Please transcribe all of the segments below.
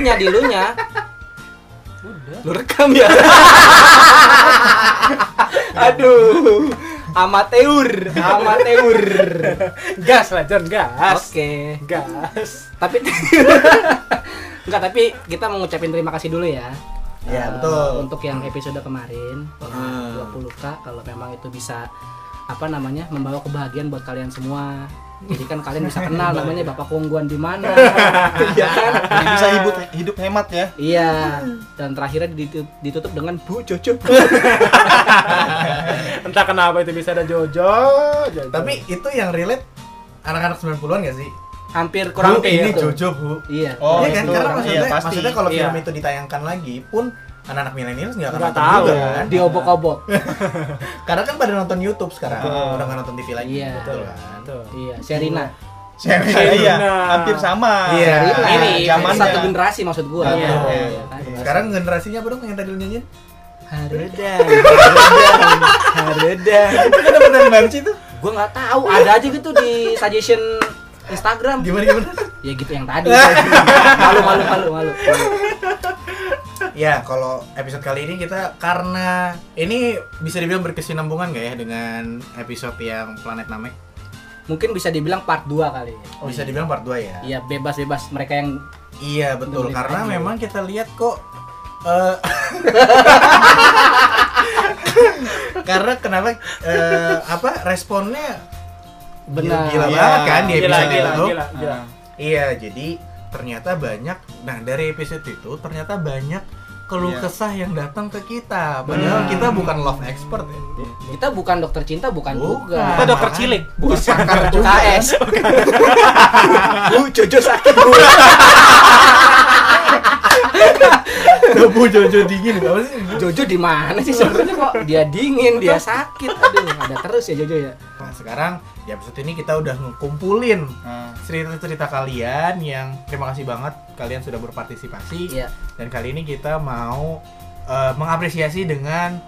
lunya di lunya Udah. lu rekam ya aduh amateur amateur Gas lah John, gas. oke Gas. tapi enggak tapi kita mau ngucapin terima kasih dulu ya Iya, Eh, betul. untuk yang episode kemarin Hmm. 20k kalau memang itu bisa apa namanya membawa kebahagiaan buat kalian semua jadi kan kalian bisa kenal namanya bapak kongguan di mana iya kan Jadi bisa hidup hidup hemat ya. iya dan terakhirnya ditutup, ditutup dengan Bu Jojo Entah kenapa itu bisa ada Jojo. Jojo. Tapi itu yang relate anak-anak 90-an gak sih? hampir kurang Bu, ini itu. Jojo, Bu. iya Oh, Iya kan? itu Karena maksudnya, iya, pasti. maksudnya kalau Iya. film itu ditayangkan lagi pun anak-anak milenial nggak akan nonton tahu. juga kan? diobok-obok Karena kan pada nonton YouTube sekarang, Betul. udah nggak nonton TV lagi. Iya. Betul kan? Betul. iya Sherina iya, Nah. hampir sama. Iya. Sherina Ini zamannya. satu generasi maksud gua Iya, Iya, iya. iya? Sekarang generasinya apa dong yang tadi lu nyanyiin? Haredan Haredan Itu benar-benar banget sih itu. gua nggak tahu ada aja gitu di suggestion Instagram Gimana gimana? ya gitu yang tadi malu malu malu malu Ya, kalau episode kali ini kita karena ini bisa dibilang berkesinambungan gak ya dengan episode yang Planet Namek? mungkin bisa dibilang part 2 kali ya bisa dibilang part 2 ya? iya bebas bebas mereka yang Iya, betul. Karena aja. memang kita lihat kok eh, karena kenapa eh, apa responnya benar gila Iya. banget kan di Gila, episode gila, itu. gila, gila. Nah, Iya, jadi ternyata banyak. Nah dari episode itu ternyata banyak keluh Iya. kesah yang datang ke kita. Padahal Benar. kita bukan love expert ya. kita bukan dokter cinta bukan, Bukan. juga Kita dokter cilik. Bukan. KS Bu Jojo sakit bu Bu Jojo dingin apa sih? Jojo di mana sih sebenarnya kok dia dingin dia sakit aduh ada terus ya Jojo ya Nah sekarang di episode ini kita udah ngumpulin nah. cerita-cerita kalian yang terima kasih banget kalian sudah berpartisipasi Iya. dan kali ini kita mau eh, mengapresiasi dengan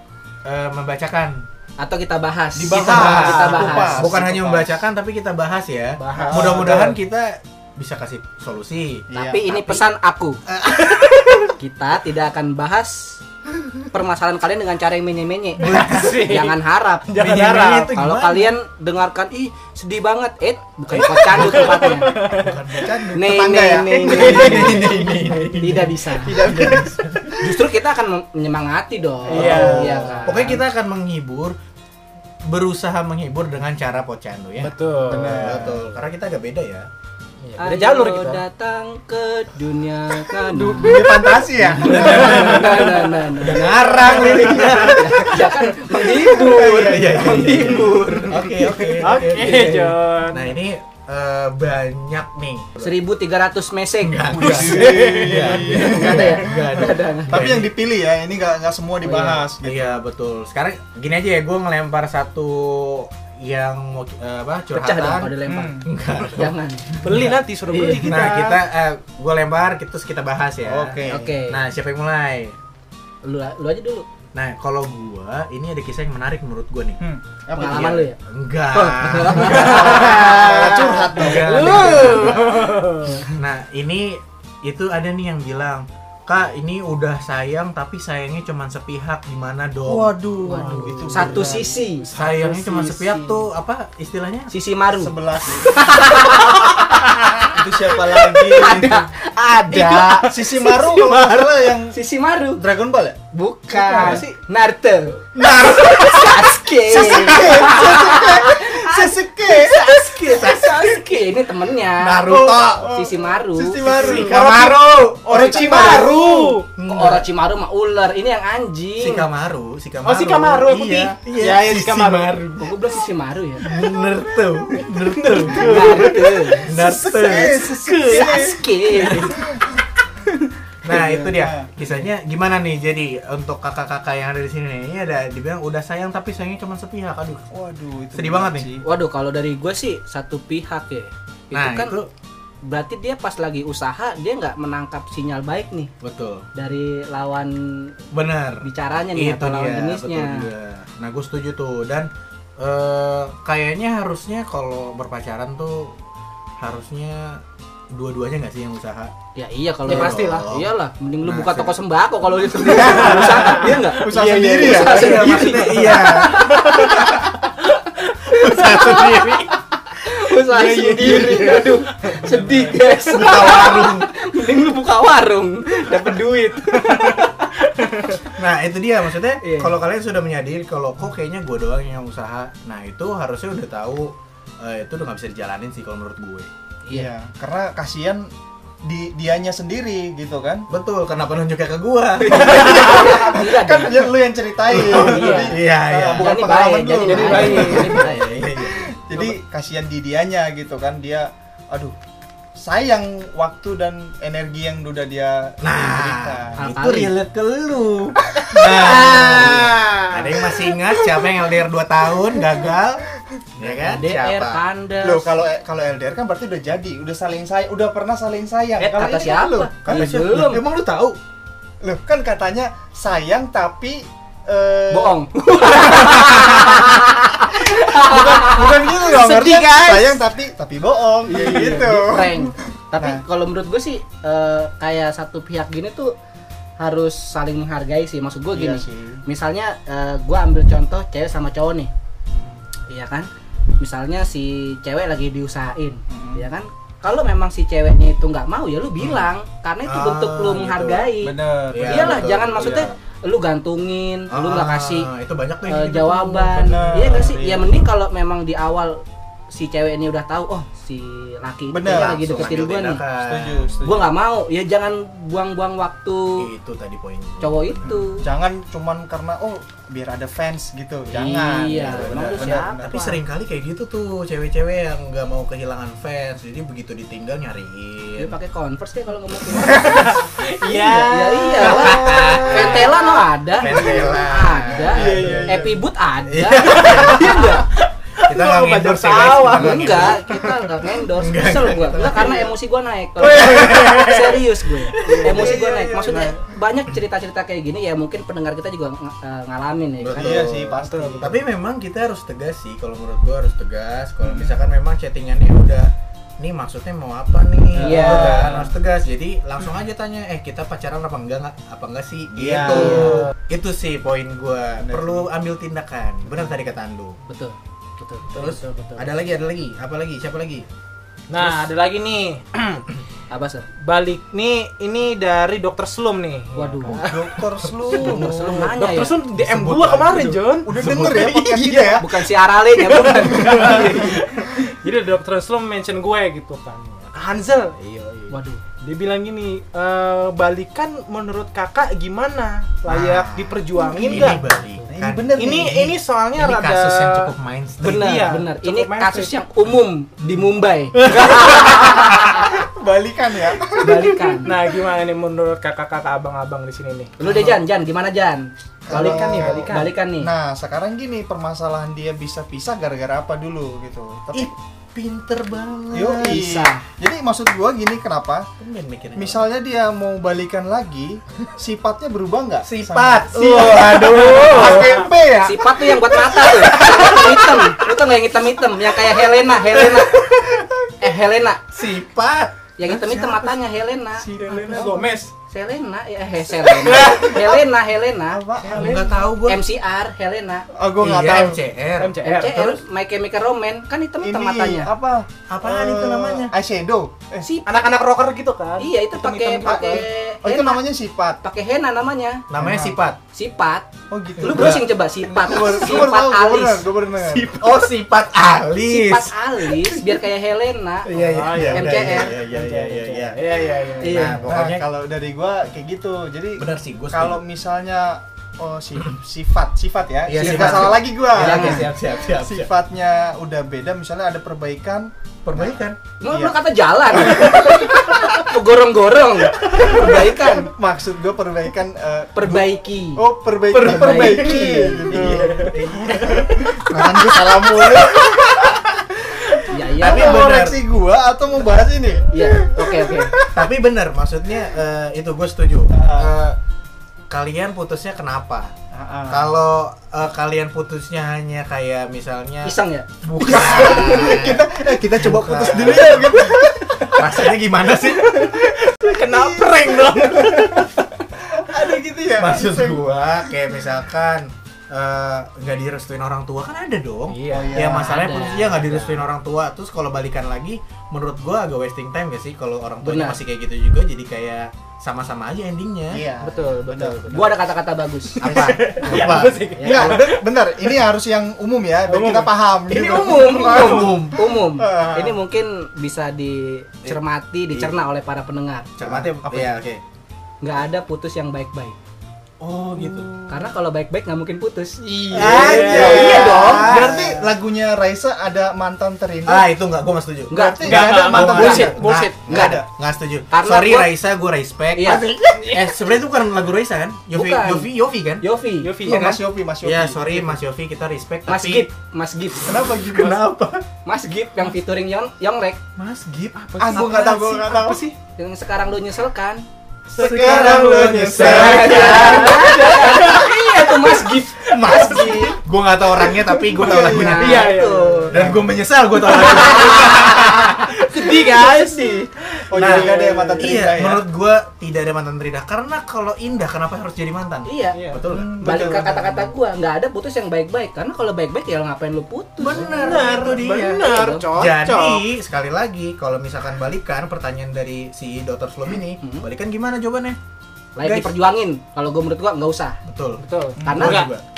eh, membacakan atau kita bahas Dibahas. kita bahas, kita bahas Kupas. bukan hanya Kupas. membacakan tapi kita bahas ya Bahas. mudah-mudahan kita bisa kasih solusi tapi Iya, ini pesan aku kita tidak akan bahas permasalahan kalian dengan cara yang menye-menye. Jangan harap. Jangan Minimalnya harap. kalau kalian dengarkan ih sedih banget. Eh bukan kocandu tempatnya. Bukan nih Tetangga nih, ya? nih, nih. tidak bisa. Justru kita akan menyemangati dong. Iya. iya kan? Pokoknya kita akan menghibur berusaha menghibur dengan cara pocandu ya. Betul. betul. Karena kita agak beda ya Iya, Beda jalur kita. datang ke dunia ngadu Ini fantasi ya. nah, nah, nah, nah. ngarang liriknya ya kan menghibur Iya, iya, iya. menghibur oke oke Oke, John. nah ini eh, banyak nih 1300 mesek Enggak. Iya, iya. Ada ya Nggak ada. Ada. Tapi yang dipilih ya, ini nggak nggak semua dibahas. gitu. Iya betul. Sekarang gini aja ya, gue ngelempar satu yang mau eh, apa pecah dong kalau curhatan. dilempar Hmm. Enggak. jangan Beli nanti suruh beli kita. Nah kita, gue lempar, kita terus kita bahas ya. Oke. oke Nah siapa yang mulai? lu lu aja dulu Nah kalau gua ini ada kisah yang menarik menurut gua nih. Hmm. Apa pengalaman lu ya Enggak. Malah curhat dong. Enggak. Uh. Nah ini itu ada nih yang bilang Kak ini udah sayang tapi sayangnya cuma sepihak gimana dong? Waduh, Waduh, itu satu berat. sisi Sayangnya cuma sisi. sepihak tuh apa istilahnya? sisi maru sebelas. itu siapa lagi? ada ada Sisi Maru kalau nggak salah yang sisi maru Dragon Ball ya? bukan Apa sih? Naruto Sasuke Sasuke. Sasuke Sasuke ini temennya Naruto. sisi maru Sisi Maru. Shikamaru. Orochimaru. Kok Orochimaru mah ular ini yang anjing Shikamaru, Shikamaru. Oh, Shikamaru yang putih. Iya, iya, Ya, ya, Shikamaru. Kok gue bilang sisi maru ya Naruto. Naruto. Naruto Naruto. Sasuke Nah, itu dia. Nah. Kisahnya gimana nih? Jadi untuk kakak-kakak yang ada di sini nih, ini ada dibilang udah sayang tapi sayangnya cuma sepihak. Aduh. Waduh, itu Sedih banget nih. sih. Waduh kalau dari gue sih satu pihak ya itu Nah, kan itu berarti dia pas lagi usaha dia nggak menangkap sinyal baik nih betul. dari lawan Benar. bicaranya nih itu atau lawan dia, jenisnya betul juga. Nah, gue setuju tuh dan eh, kayaknya harusnya kalau berpacaran tuh harusnya dua-duanya nggak sih yang usaha? Ya iya kalau Ya, pastilah. Iyalah, mending lu Nah, buka toko sembako kalau dia sendiri usaha. Iya enggak? Usaha Iya, iya, sendiri iya. ya. Usaha sendiri. maksudnya iya. usaha sendiri. Usaha Iya, iya, sendiri. Aduh, sedih guys. Buka warung. Mending lu buka warung, dapat duit. Nah itu dia maksudnya Iya. kalau kalian sudah menyadari kalau kok kayaknya gue doang yang usaha, nah itu harusnya udah tahu eh, itu udah nggak bisa dijalanin sih kalau menurut gue. Iya, karena kasihan di dianya sendiri gitu kan. Betul, kenapa nunjuknya ke gua? Kan dia lu yang ceritain. Iya. Jadi, Iya, iya. uh, bukan Jadi pengalaman baik, jadi Jadi baik. baik. Jadi baik. Iya, iya, iya. Jadi kasihan di dianya gitu kan dia aduh sayang waktu dan energi yang udah dia Nah, berikan. Ah, itu kali. relate ke lu. Nah, ada yang masih ingat siapa yang LDR 2 tahun gagal? Ya kan? DR Siapa? Loh kalau kalau LDR kan berarti udah jadi, udah saling sayang, udah pernah saling sayang. Eh, Kalau kata kan siapa? lu. Kata Iya, siapa? belum. Emang lu tahu? Loh, kan katanya sayang tapi eh, bohong. bukan bukan gitu dong Sedih, guys. sayang tapi tapi bohong gitu Prank. Tapi Nah. kalau menurut gue sih eh, kayak satu pihak gini tuh harus saling menghargai sih. Maksud gue gini. Iya sih. Misalnya eh, gue ambil contoh cewek sama cowok nih. Iya kan? Misalnya si cewek lagi diusahain, Hmm. ya kan? Kalau memang si ceweknya itu nggak mau ya lu bilang, karena itu Ah, bentuk lu gitu. menghargai. bener Iya, Iyalah, betul, jangan betul, maksudnya lu gantungin, lu nggak Ah, kasih itu banyak tuh eh, gitu. jawaban. bener, Iya nggak sih? iya. Ya mending kalau memang di awal si cewek ini udah tahu, oh si laki itu Bener, lagi deketin gue nih. setuju setuju Gue nggak mau, ya jangan buang-buang waktu Itu tadi poin. cowok itu. jangan cuman karena oh biar ada fans gitu jangan Iya, Gitu, bener, bener, siapa? bener. Tapi sering kali kayak gitu tuh cewek-cewek yang nggak mau kehilangan fans, jadi begitu ditinggal Dia nyariin. pakai converse deh kalau ngomong Iya. Ya iya lah. Ventela no ada. Ventela. Ada. Iya, iya, iya. Epibut ada. Iya. Iya enggak? Kita nggak endorse ya sawah. kita nggak Enggak, kita enggak endorse. Enggak, Kesel kita Enggak nggak. karena emosi gua naik. Kalau serius gue. Emosi gua naik. Maksudnya banyak cerita-cerita kayak gini ya mungkin pendengar kita juga eh, ngalamin ya kan. Betul. iya sih pasti Tapi memang kita harus tegas sih, kalau menurut gua harus tegas. Kalau misalkan memang chattingannya udah nih maksudnya mau apa nih Iya. kan harus tegas jadi langsung aja tanya eh kita pacaran apa enggak nggak apa enggak sih Iya. gitu Iya. itu sih poin gua Bener perlu ambil tindakan benar tadi kata Andu Betul. Betul. terus betul, betul. ada lagi ada lagi apa lagi siapa lagi Nah, ada lagi nih. apa sih? Balik nih ini dari Dokter Slum nih. Waduh. dokter Slu Selalu nanya Dokter ya. Slum DM Disebut gua kemarin. John. udah denger ya podcast kita ya Bukan si Aralin ya, bukan. Jadi Dokter Slum mention gue gitu kan. Hansel, iya iya Waduh. dia bilang gini, eh, balikan menurut kakak gimana? Layak Nah, diperjuangin ini nggak? Nah, ini kan. bener Ini nih. ini soalnya ini rada kasus yang cukup mainstream Benar, Iya, benar. cukup Ini mainstream. kasus yang umum di Mumbai. balikan ya Balikan. Nah, gimana nih menurut kakak-kakak abang-abang di sini nih? Lu deh Jan, Jan gimana Jan? Balikan nih, balikan. Balikan nih. nah sekarang gini permasalahan dia bisa pisah gara-gara apa dulu gitu tapi ih pinter banget Yo, Pisah. Jadi maksud gua gini kenapa? Misalnya dia mau balikan lagi, sifatnya berubah nggak? sifat Sama- waduh Pakai P ya? Sifat tuh yang buat mata tuh. hitam. Lu tau gak yang hitam-hitam? Yang kayak Helena, Helena. Eh Helena. sifat Yang hitam-hitam matanya Helena. Si Helena Gomez. Selena, ya eh Selena. Helena, Helena. Apa? nggak tahu gua MCR, Helena. Oh, gua nggak iya, tahu. MCR MCR. MCR, Terus My Chemical Romance kan hitam-hitam Ini matanya. apa? apaan itu Eh, namanya Eyeshadow. Eh, Sifat. anak-anak rocker gitu kan? Iya, itu pakai pakai oh itu namanya sifat. pakai henna namanya. namanya sifat Sifat. Oh gitu. Lu browsing coba sifat. Gua gua Sifat gua alis. gua bener. oh sifat alis Sifat alis biar kayak Helena. iya iya Oh, iya iya, MCR. iya iya iya iya iya Iya, iya, iya. Iya. nah pokoknya kalau dari gua kayak gitu. Jadi benar sih gue kalau misalnya oh si sifat, sifat ya. Iya, Biar sifat. nggak salah lagi gua. ya, siap siap siap siap Sifatnya udah beda, misalnya ada perbaikan, perbaikan Lu, Iya. lu kata jalan. Gorong-gorong. Perbaikan. maksud gua perbaikan eh, Perbaiki. Oh, perbaiki, Perbaiki. perbaiki. gitu. iya Nah, gua salah mulu. Ya iya. Tapi mau bener. koreksi gua atau mau bahas ini? Iya. Oke, oke. tapi benar maksudnya eh, itu gue setuju Ah. Eh, kalian putusnya kenapa Kalau eh, kalian putusnya hanya kayak misalnya Iseng ya? bukan kita eh, kita coba putus dulu ya gitu. rasanya gimana sih Kena prank dong. Ada gitu ya. maksud gua kayak misalkan eh, nggak direstuin orang tua kan ada dong Iya. Ya iya. masalahnya ada, putusnya nggak ada. direstuin orang tua terus kalau balikan lagi menurut gua agak wasting time gak sih kalau orang tuanya Benar. masih kayak gitu juga jadi kayak sama-sama aja endingnya Iya. Betul, betul. Benar. Gua ada kata-kata bagus. apa Iya, apa bagus sih. Enggak, bentar. Ini harus yang umum ya, biar Umum. kita paham. Ini gitu. umum, umum umum. Ah. Ini mungkin bisa dicermati, dicerna oleh para pendengar. cermati Apa ya oke Nggak ada putus yang baik-baik. Oh gitu Karena kalau baik-baik nggak mungkin putus. Iya. Iya, iya dong. Berarti lagunya Raisa ada mantan terindah. ah itu nggak gua nggak setuju Berarti Nggak, nggak ada mantan bullshit, bullshit. nggak, ada nggak setuju Karena sorry gua- Raisa gua respect Iya. eh sebenarnya itu bukan lagu Raisa kan Yofi Bukan. Yofi Yofi kan Yofi. Yofi, Oh, ya kan? Mas Yofi, Mas Yofi. ya sorry Mas Yofi kita respect Mas tapi Gip, Mas Gip. Kenapa gitu? kenapa Mas Gip yang featuring Yong Yongrek Mas Gip Ah, gua nggak tahu, gua nggak tahu. Apa sih? yang sekarang lu nyesel kan? Sekarang lo nyesel. iya tuh Mas Gip. Mas Gip gua nggak tahu orangnya tapi gua tahu lagunya Nah, Iya, iya. itu. dan gua menyesal gua tahu lagunya Sedih guys. Sedih. Oh, Nah, jadi nggak ada yang mantan terindah iya, ya? menurut gua tidak ada mantan terindah karena kalau indah kenapa harus jadi mantan Iya. Iya. betul kan? Balik ke Betul. kata-kata gua, nggak ada putus yang baik-baik. Karena kalau baik-baik ya ngapain lu putus? Bener, itu dia. Benar, Iya, cocok. Jadi sekali lagi kalau misalkan balikan pertanyaan dari si Dr. Slom ini, Hmm. balikan gimana jawabannya? Layak Guys. diperjuangin. Kalau gua menurut gua nggak usah. Betul. Betul. Karena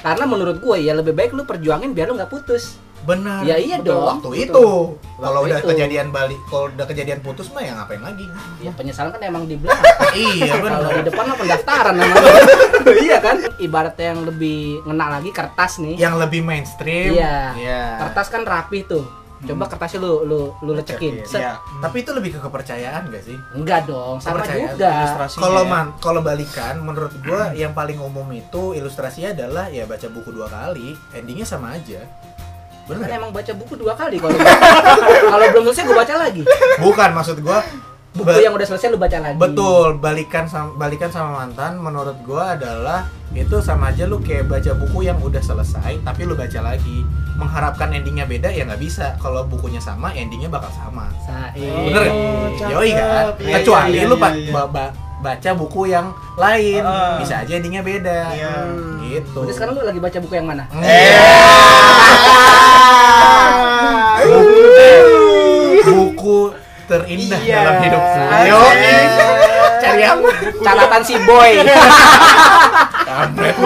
karena menurut gua ya lebih baik lu perjuangin biar lu nggak putus. Benar. Ya iya Betul. dong. Waktu Betul. itu. Kalau udah itu. kejadian balik, kalau udah kejadian putus mah ya ngapain lagi? Ya penyesalan kan emang di belakang. iya Kalau di benar. depan mah pendaftaran namanya. iya kan? Ibaratnya yang lebih ngena lagi kertas nih. Yang lebih mainstream. Iya. Iya. Kertas kan rapih tuh. Coba kertasnya lu lu lu lecekin. Set. Iya. Tapi itu lebih ke kepercayaan gak sih? Enggak dong, sama Kepercayaan, juga. Kalau ya. man, kalau balikan, menurut gua yang paling umum itu ilustrasinya adalah ya baca buku dua kali, endingnya sama aja. Kan Bener? emang baca buku dua kali kalau kalau belum selesai gue baca lagi. Bukan maksud gua Buku ba- yang udah selesai lu baca lagi. betul balikan sama balikan sama mantan menurut gua adalah itu sama aja lu kayak baca buku yang udah selesai tapi lu baca lagi mengharapkan endingnya beda ya nggak bisa kalau bukunya sama endingnya bakal sama Sa- bener iya. nggak? Yoi kan Iya, kecuali iya, lu iya, pa- iya. ba- ba- baca buku yang lain Ah. bisa aja endingnya beda Iya. gitu Berarti sekarang lu lagi baca buku yang mana? buku terindah Iya. dalam hidup Asik. Yo, cari yang Catatan si boy. kampret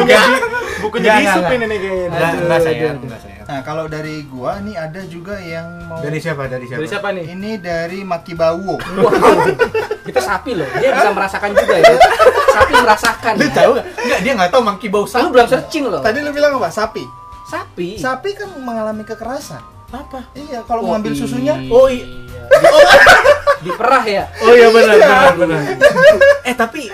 Bukunya enggak di Enggak, enggak, ini nih kayaknya. enggak Aduh, enggak aduh. enggak sayang Nah, kalau dari gua nih ada juga yang mau dari siapa dari siapa Dari siapa nih? Ini dari Maki Bawo. Itu sapi loh. Dia bisa merasakan juga ya. Sapi merasakan. lu tahu nggak enggak dia nggak tahu monkey bau Lu sapi belum searching loh. Tadi lu bilang apa? Sapi. Sapi. Sapi kan mengalami kekerasan. apa Iya, kalau Oh, mengambil susunya Oh, iya. Diperah ya. oh iya benar benar benar eh tapi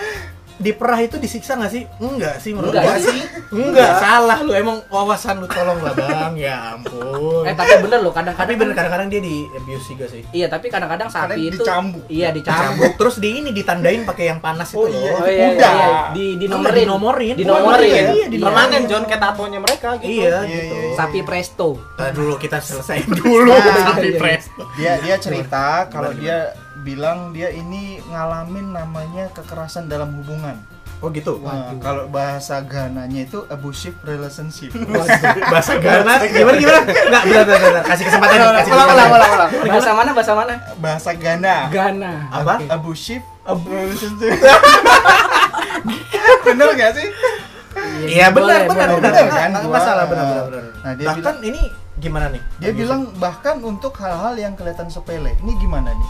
di perah itu disiksa nggak sih enggak sih menurut Enggak gua sih. enggak salah lu emang wawasan lu tolong lah bang ya ampun Eh tapi bener loh kadang-kadang. tapi bener kadang-kadang dia di abuse juga sih Iya tapi kadang-kadang Kadang sapi itu. dicambuk. Iya dicambuk. cambuk terus di ini ditandain pakai yang panas itu Oh, iya. loh Oh iya, Kuda. iya, di di nomorin. Dinomorin. Dinomorin. Iya, iya, dinomorin. Permanen John kayak tatonya mereka gitu. iya Iya, gitu iya, Sapi presto. Nah, dulu kita selesaiin dulu Nah, sapi iya, iya. presto Dia dia cerita kalau Gimana, dia bilang dia ini ngalamin namanya kekerasan dalam hubungan. oh gitu Nah, kalau bahasa Gananya itu abusive relationship. bahasa Ghana gimana gimana nggak benar benar benar. kasih kesempatan kasih ulang, ulang, ulang, ulang. Bahasa mana? Bahasa mana? Bahasa Ghana. Ghana. Apa? Oke. Abusive relationship. Bener gak sih? Iya benar boleh, benar benar Benar, kan kan? masalah benar benar benar Nah, dia bahkan ini gimana nih Dia bilang bahkan untuk hal-hal yang kelihatan sepele. Ini gimana nih?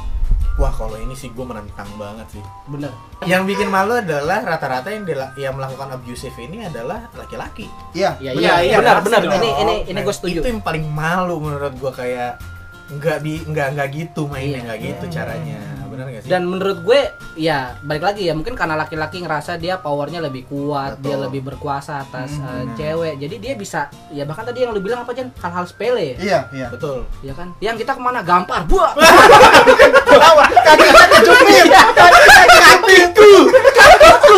Wah kalau ini sih gue menentang banget sih Bener. yang bikin malu adalah rata-rata yang dila- yang melakukan abusive ini adalah laki-laki Iya. Iya, Benar, iya, iya, benar, benar. Ini ini ini Nah, gue setuju. itu yang paling malu menurut gue kayak nggak bi nggak nggak gitu mainnya Iya. nggak gitu caranya benar nggak sih Dan menurut gue ya balik lagi ya mungkin karena laki-laki ngerasa dia powernya lebih kuat, dia Betul. lebih berkuasa atas Hmm, benar. cewek. Jadi dia bisa ya bahkan tadi yang lu bilang apa Jan? Hal-hal sepele ya. Iya, iya. betul Ya kan? Yang kita ke mana? Gampar. Buah. Kakinya kejepit. kakiku. Kakiku.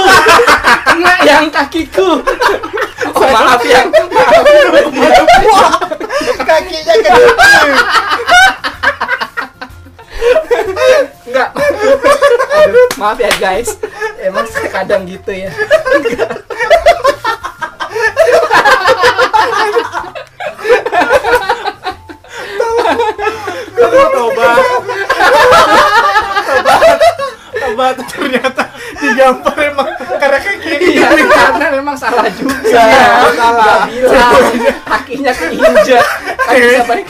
Enggak yang kakiku. Oh, maaf ya. Kakinya kejepit. Maaf ya guys. Emang saya kadang gitu ya. Tobat. Tobat. Tobat ternyata digampar emang karena kayak gini. iya karena memang salah juga. Salah, salah. Bilang. Kakinya keinjak. Kan bisa baik.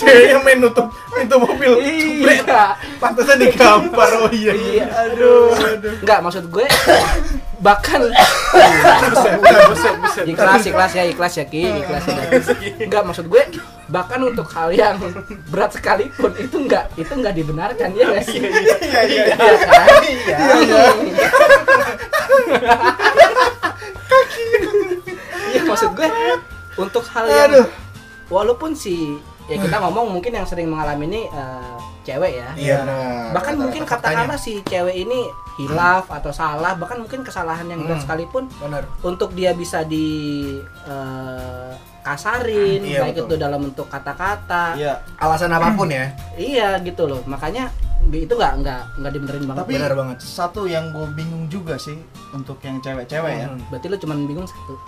Cewek yang main nutup pintu mobil. Iya Pantesan digampar. Oh iya. iya Aduh, aduh. Enggak, maksud gue bahkan ikhlas ikhlas ya ikhlas ya ki ikhlas ya enggak maksud gue bahkan untuk hal yang berat sekalipun itu enggak itu enggak dibenarkan ya nggak sih Iya, iya, iya. Iya kan? Iya. Iya maksud gue untuk hal yang walaupun si ya kita ngomong mungkin yang sering mengalami ini eh, cewek ya. Iya. Bahkan mungkin katakanlah si cewek ini hilaf atau salah, bahkan mungkin kesalahan yang berat Hmm. sekalipun Benar. untuk dia bisa di eh, kasarin, Iya, baik betul. itu dalam bentuk kata-kata. Iya. Alasan apa pun ya. Iya gitu loh. Makanya itu nggak nggak nggak dibenerin banget. Tapi Benar banget. satu yang gue bingung juga sih untuk yang cewek-cewek ya. Hmm. Berarti lu cuman bingung satu.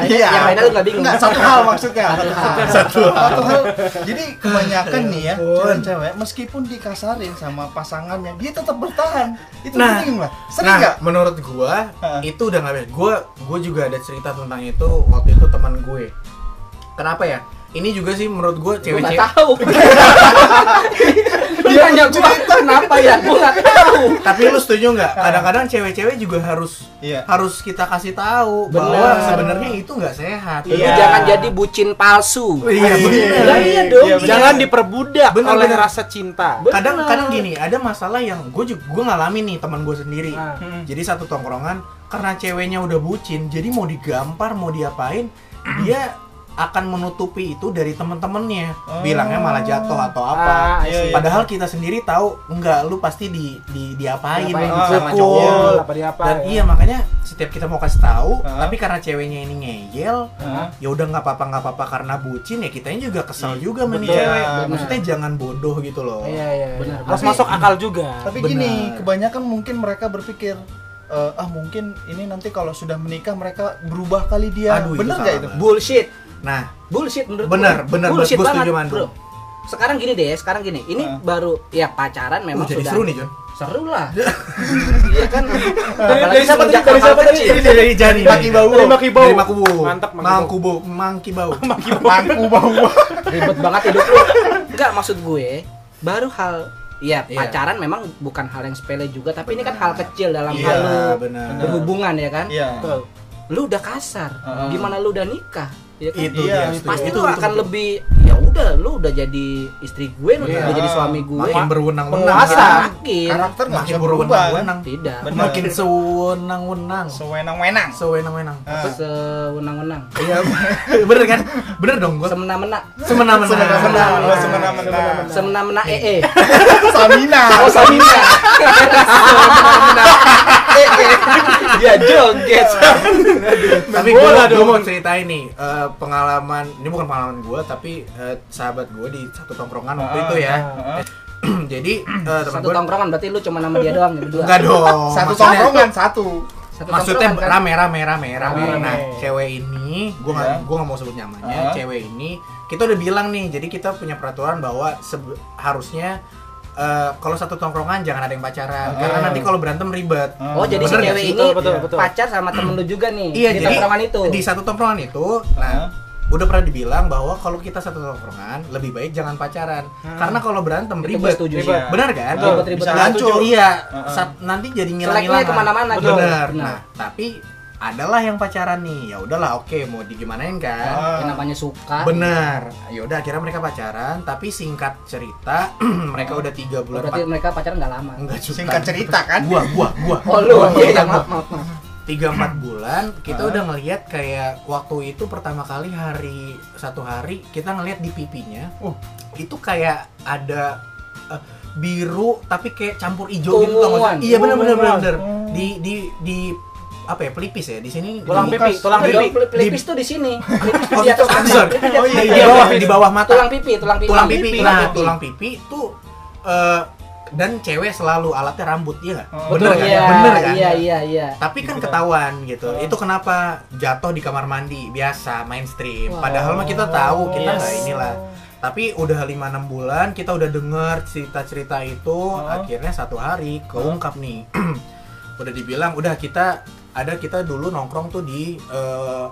Iya. Yang lainnya lu nggak bingung. Enggak, satu hal maksudnya. Satu hal. Satu hal. Satu hal. Jadi kebanyakan nih ya, cewek-cewek meskipun dikasarin sama pasangannya, dia tetap bertahan. Itu Nah, bingung lah. Sering Nah, nggak? menurut gua Heeh. itu udah nggak. Gua gua juga ada cerita tentang itu waktu itu teman gue. Kenapa ya? Ini juga sih menurut gua Gue nggak cewek-cewek. tahu. Dia nanya gua kenapa ya? Gue nggak tahu. Tapi lu setuju nggak? Kadang-kadang cewek-cewek juga harus Iya. harus kita kasih tahu Benar. bahwa sebenarnya itu nggak sehat. Lu Iya. jangan jadi bucin palsu. Iya, bener. Lah iya dong. Iya, bener. Jangan diperbudak Bener, oleh bener. rasa cinta. Bener. kadang kadang gini ada masalah yang gue juga gue ngalamin nih teman gue sendiri Ah. Hmm. jadi satu tongkrongan karena ceweknya udah bucin jadi mau digampar mau diapain dia akan menutupi itu dari temen-temennya Oh. bilangnya malah jatuh atau Ah, apa iya, iya. padahal kita sendiri tahu enggak lu pasti di, di diapain Diapain, sama dipukul. cowok, apa diapa, dan ya. iya makanya setiap kita mau kasih tahu Ah. tapi karena ceweknya ini ngeyel Hah? ya udah nggak apa-apa nggak apa-apa karena bucin ya kitanya juga kesel Iya, juga sama cewek Benar. maksudnya jangan bodoh gitu loh Iya, iya. Benar. Harus Tapi- masuk akal juga. Tapi Benar. gini, kebanyakan mungkin mereka berpikir eh, ah mungkin ini nanti kalau sudah menikah mereka berubah kali dia. Aduh, itu Bener nggak itu? banget. Bullshit. Nah Bullshit menurut Benar, gue. benar, Bullshit gua banget, bro. Sekarang gini deh, sekarang gini. Ini Ah. baru ya pacaran memang Uh, jadi sudah seru nih John Seru lah. Iya kan. Dari- Apalagi dari siapa tadi? Dari siapa tadi? Ini dari Jani Maki bau. Dari Maki Bau. Dari Makubu Mantap, Maki Bau. Mangkubo Mangki Bau Mangku bau. Ribet banget hidup lu. Enggak maksud gue, baru hal ya Iya. pacaran memang bukan hal yang sepele juga, tapi ini kan hal kecil dalam Iya, hal berhubungan ya kan. Iya. Betul. Lu udah kasar, Heeh. gimana lu udah nikah? Ya kan? Itu Iya, dia. Pasti itu lu itu akan betul. lebih ya udah lu udah jadi istri gue, lu Iya. udah jadi suami gue. makin berwenang-wenang Penguasa. kan? Makin Karakter nggak makin berubah kan? berwenang-wenang tidak. Benar. makin sewenang-wenang Sewenang-wenang. sewenang-wenang Ah. Sewenang-wenang. iya bener kan bener dong gua Semena-mena. semena-mena Semena-mena. Oh, Nah, semena-mena. Semena-mena ee. Samina. Oh, Samina. Dia joget. tapi gue gue mau ceritain nih eh, pengalaman ini bukan pengalaman gue tapi eh, sahabat gue di satu tongkrongan waktu Ah, itu ya ah, ah. jadi eh, teman Satu tongkrongan berarti lu cuma nama dia doang ya berdua. enggak dong Satu maksudnya- tongkrongan satu. Satu maksudnya kan? rame rame rame rame Rame. nah cewek ini gue nggak Iya. gue nggak mau sebut namanya Ah. cewek ini kita udah bilang nih jadi kita punya peraturan bahwa harusnya eh, kalau satu tongkrongan jangan ada yang pacaran karena nanti kalau berantem ribet Oh, jadi si cewek ini Betul, betul, betul. pacar sama temen lu juga nih iya di jadi tongkrongan itu. di satu tongkrongan itu nah udah pernah dibilang bahwa kalau kita satu tongkrongan lebih baik jangan pacaran karena kalau berantem Itu gue ribet. Ribet. benar kan Bisa banget. hancur. iya Heeh. saat nanti jadi Seleknya ngilang-ngilang ke mana-mana gitu. benar Benar. nah tapi adalah yang pacaran nih ya udahlah oke mau digimanain kan Ah. Yang namanya suka. benar ya udah akhirnya mereka pacaran tapi singkat cerita mereka udah tiga Oh, bulan berarti empat mereka pacaran nggak lama. enggak juga Singkat cerita kan? gua gua gua Oh lu, Gua, iya, iya, gua. maaf, maaf, maaf. tiga empat bulan kita Ah. udah ngelihat kayak waktu itu pertama kali hari satu hari kita ngelihat di pipinya Uh. itu kayak ada eh, biru tapi kayak campur hijau gitu tau nggak iya benar benar benar benar. Oh. di di di apa ya pelipis ya di sini Tulang pipi, tulang Tapi pipi. pelipis tuh di sini. Pelipis tuh Oh, di atas. Pelipis di Oh, iya, di iya. bawah di bawah mata Tulang pipi, tulang pipi. tulang pipi, nah tulang pipi tuh eh, dan cewek selalu alatnya rambut iya nggak? Oh, bener kan iya, bener kan iya, iya, iya. tapi kan ketahuan gitu Oh. itu kenapa jatuh di kamar mandi biasa mainstream padahal mah kita tahu kita Yes. nggak inilah tapi udah 5-6 bulan kita udah denger cerita-cerita itu Oh. akhirnya satu hari keungkap nih udah dibilang udah kita ada kita dulu nongkrong tuh di eh,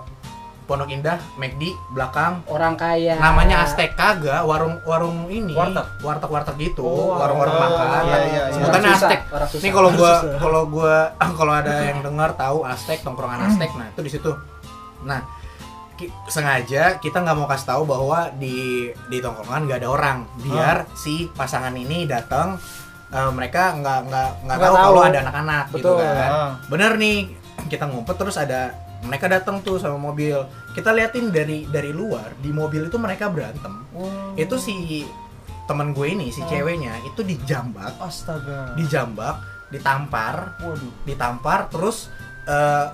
Pondok Indah McD belakang. Orang kaya. namanya Aztec kagak warung warung ini. Warteg? warteg warteg gitu Oh, warung-warung oh, makan. iya, iya, iya. sebutannya Aztec. ini kalau gua kalau gua kalau ada yang dengar tahu Aztec tongkrongan Aztec nah itu di situ. Nah ki- sengaja kita nggak mau kasih tahu bahwa di di tongkrongan nggak ada orang. Biar si pasangan ini datang eh, mereka nggak nggak nggak tahu tahu. kalau ada anak-anak gitu kan. Ah. bener nih kita ngumpet terus ada mereka datang tuh sama mobil kita liatin dari dari luar di mobil itu mereka berantem Oh. itu si teman gue ini si Oh. ceweknya itu dijambak Astaga. dijambak ditampar Waduh. ditampar terus eh,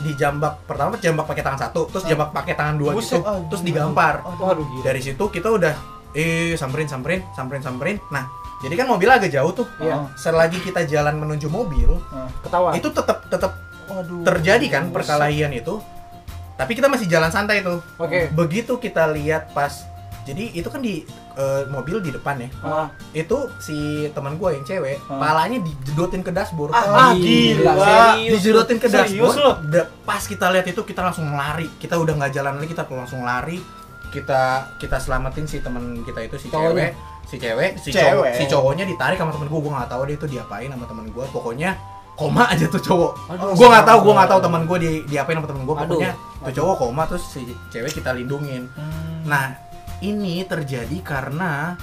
dijambak pertama jambak pakai tangan satu terus jambak pakai tangan dua Buset, gitu aduh. terus digampar Waduh gila. dari situ kita udah eh samperin samperin samperin samperin nah jadi kan mobil agak jauh tuh Iya. selagi kita jalan menuju mobil Ketawa. itu tetap tetap Waduh. terjadi kan perkelahian itu tapi kita masih jalan santai tuh Oke. begitu kita lihat pas jadi itu kan di eh, mobil di depan ya Ah. itu si teman gue yang cewek Ah. palanya dijedotin ke dashboard Ah, Gila, gila. serius. dijedotin ke Serius dashboard lo? Pas kita lihat itu kita langsung lari kita udah nggak jalan lagi kita langsung lari kita kita selamatin si teman kita itu si Cowoknya? cewek si cewek si Cewek. cowok si cowoknya ditarik sama temen gue gue nggak tahu dia itu diapain sama temen gue pokoknya koma aja tuh cowok Aduh. gue nggak tahu gue nggak tahu teman gue di diapain sama temen gue Aduh. pokoknya tuh cowok koma terus si cewek kita lindungin Hmm. Nah, ini terjadi karena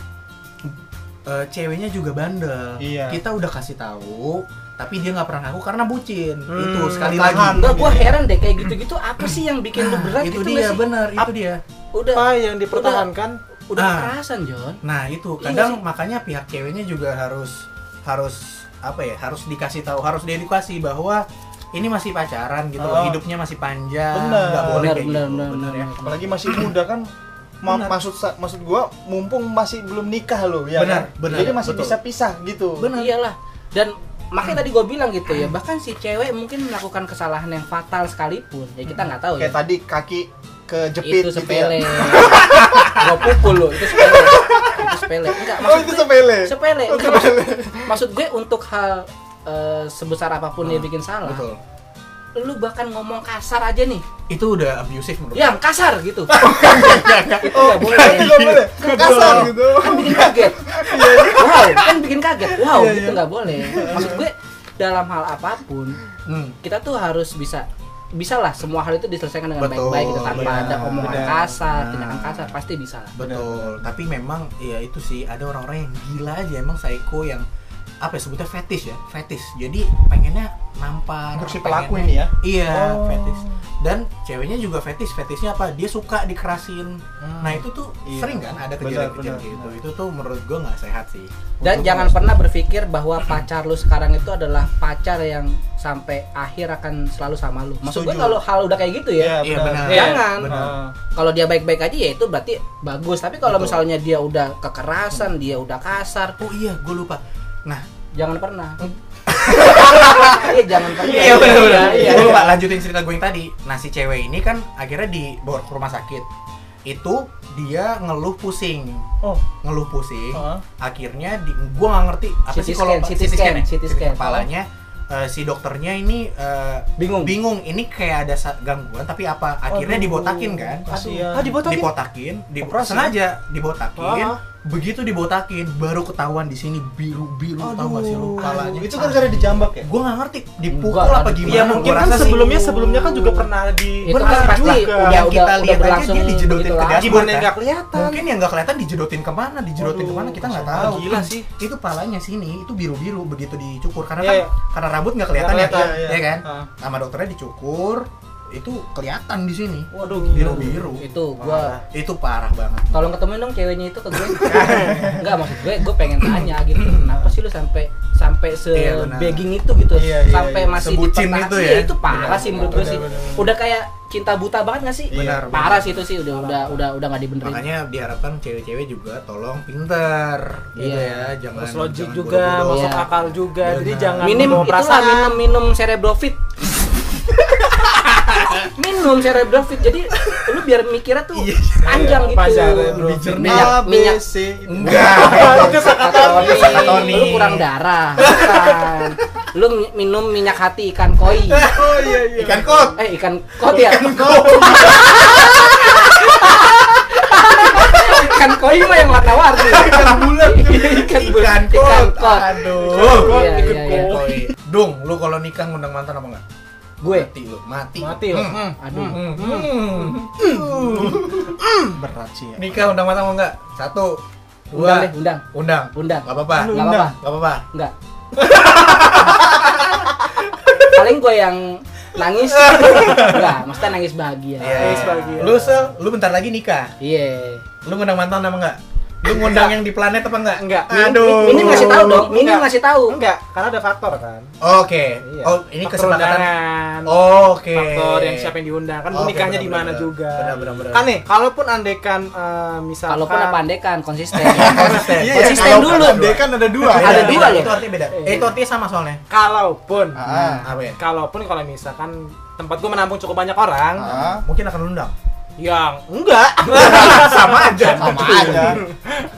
eh, ceweknya juga bandel. Iya. Kita udah kasih tahu, tapi dia nggak pernah ngaku karena bucin. Hmm, itu sekali lagi. Enggak, gua heran deh kayak gitu-gitu apa sih yang bikin lu Nah, berat itu gitu dia benar, itu dia. Udah Apa yang dipertahankan? udah Ah. kekerasan, John. Nah, itu Iya kadang sih. makanya pihak ceweknya juga harus harus apa ya? Harus dikasih tahu, harus diedukasi bahwa ini masih pacaran gitu, Oh. hidupnya masih panjang, Benar. nggak boleh Benar, kayak benar, gitu, benar, benar ya. apalagi masih muda kan Ma- Benar. maksud maksud gua mumpung masih belum nikah loh ya Benar, kan? benar, jadi masih betul. bisa pisah gitu Benar. Iyalah. Dan makanya tadi gue bilang gitu ya, bahkan si cewek mungkin melakukan kesalahan yang fatal sekalipun, ya kita nggak tahu ya. kayak tadi kaki kejepit itu gitu sepele. ya. Gua pukul lo, itu sepele. itu sepele. Enggak, oh maksud itu gue sepele sepele. Oh, Enggak, maksud, maksud gue untuk hal eh, sebesar apa pun dia Hmm, bikin salah, Betul. lu bahkan ngomong kasar aja nih, Itu udah abusive menurut yang kasar gitu. itu oh nggak boleh. berarti nggak boleh kasar gitu kan bikin kaget. wow, kan bikin kaget. Wow, Iya, gitu iya. nggak boleh. Maksud gue dalam hal apa pun Hmm. kita tuh harus bisa bisa lah semua hal itu diselesaikan dengan baik-baik gitu tanpa iya. ada omongan Benar. kasar, Nah. tindakan kasar pasti bisa lah. Betul, tapi memang ya itu sih ada orang-orang yang gila aja emang psycho yang apa ya sebutnya fetish ya, fetish. Jadi pengennya nampar Untuk si pelaku ini ya? Iya, Oh. fetish. Dan ceweknya juga fetish. Fetishnya apa? Dia suka dikerasin. Hmm. Nah, itu tuh Iya. sering kan ada Benar, kejadian-kejadian benar, gitu. benar. Itu tuh menurut gua nggak sehat sih. Dan Untuk jangan pernah berpikir bahwa pacar lu sekarang itu adalah pacar yang sampai akhir akan selalu sama lu. Maksud gue kalau hal udah kayak gitu ya, Iya, benar. Jangan. Benar. Ah. kalau dia baik-baik aja ya itu berarti bagus. Tapi kalau misalnya dia udah kekerasan, dia udah kasar, Oh iya, gue lupa. Nah, jangan pernah. Iya, jangan pernah. Iya benar benar. Iya, Gue iya. lupa lanjutin cerita gue yang tadi. Nah si cewek ini kan akhirnya dibawa ke rumah sakit. Itu dia ngeluh pusing, oh ngeluh pusing. ah. Akhirnya di, gue nggak ngerti apa sih kalau CT scan, ya? CT scan. kepalanya. eh, si dokternya ini eh, Bingung. bingung ini kayak ada gangguan tapi apa akhirnya Aduh, dibotakin kan kasihan. Ah, dibotakin? dibotakin di, sengaja dibotakin. Begitu dibotakin baru ketahuan di sini biru biru tau gak sih lu kepalanya itu kan gara dijambak ya gue nggak ngerti dipukul Enggak, apa gimana Ya mungkin kan sih- sebelumnya sebelumnya kan juga pernah di Itu Benar, kan pasti juga. udah Yang udah kita udah lihat aja dia dijedotin begitu ke dashboard. gimana kan? nggak kelihatan? mungkin yang nggak kelihatan dijedotin ke mana dijedotin ke mana kita nggak tahu Gila sih. itu palanya sini itu biru biru begitu dicukur karena Iya, kan iya. karena rambut nggak ya, kelihatan, ya, iya. kan Ah. sama dokternya dicukur itu kelihatan di sini Waduh, biru biru Itu gua itu parah banget tolong ketemuin dong ceweknya itu ke gue enggak maksud gue gue pengen tanya gitu kenapa sih lu sampai sampai se Iya, begging itu gitu Iya, iya, sampai iya. masih Sebucin itu Iya, ya. itu parah Benar, sih menurut gue sih benar, benar. udah kayak cinta buta banget gak sih? Benar, Parah benar. sih itu sih udah udah udah udah nggak dibenerin. makanya diharapkan cewek-cewek juga tolong pinter gitu Iya. ya jangan Terus logik jangan juga, bodoh-bodoh. masuk Iya. akal juga. Jadi Benar. jangan minim membawa itulah perasaan. minum minum cerebrofit. Minum cerebrofit. Jadi lu biar mikirnya tuh Iya, panjang apa gitu. Lebih jernih Minyak minyak ABC itu. enggak Itu Sakatoni. Sakatoni. Lu kurang darah. Bukan. Lu mi- minum minyak hati ikan koi. Oh iya iya. ikan kot Eh ikan kot ya? ikan koi mah yang warna-warni. Ikan bulan. ikan bulan. ikan Ikan kot aduh Iya, iya, iya. koi dung lu kalau nikah ngundang mantan apa enggak Gue. mati lu mati Mati lo. Hmm. Aduh. Hmm. Hmm. Berat sih ya. nikah undang mantan apa enggak satu Undang dua deh, undang. undang Undang. Gak apa-apa Nggak apa-apa. Gak apa-apa Enggak. Paling gue yang nangis. Enggak, maksudnya nangis bahagia. Iya. Nangis bahagia. Lu sel, lu bentar lagi nikah. Iya. Lu ngundang mantan apa enggak? Lu ngundang yang di planet apa enggak? Enggak. Aduh. Minim ngasih tahu dong. Enggak. ngasih tahu. Enggak, karena ada faktor kan. Oke. Iya. Oh, ini kesepakatan. undangan. Oke. Faktor yang siapa yang diundang kan Oke, nikahnya di mana juga. Benar, benar. Kan nih, kalaupun andekan eh, misalkan Kalaupun apa andekan konsisten. Konsisten. Iya, Konsisten kalau dulu. Dia kan ada dua. Ada beda. dua loh. Itu artinya beda. Eh, itu artinya sama soalnya. Kalaupun Ah. Apa ya? kalaupun kalau misalkan tempat gua menampung cukup banyak orang Ah, Mungkin akan undang. Yang enggak sama aja. sama aja.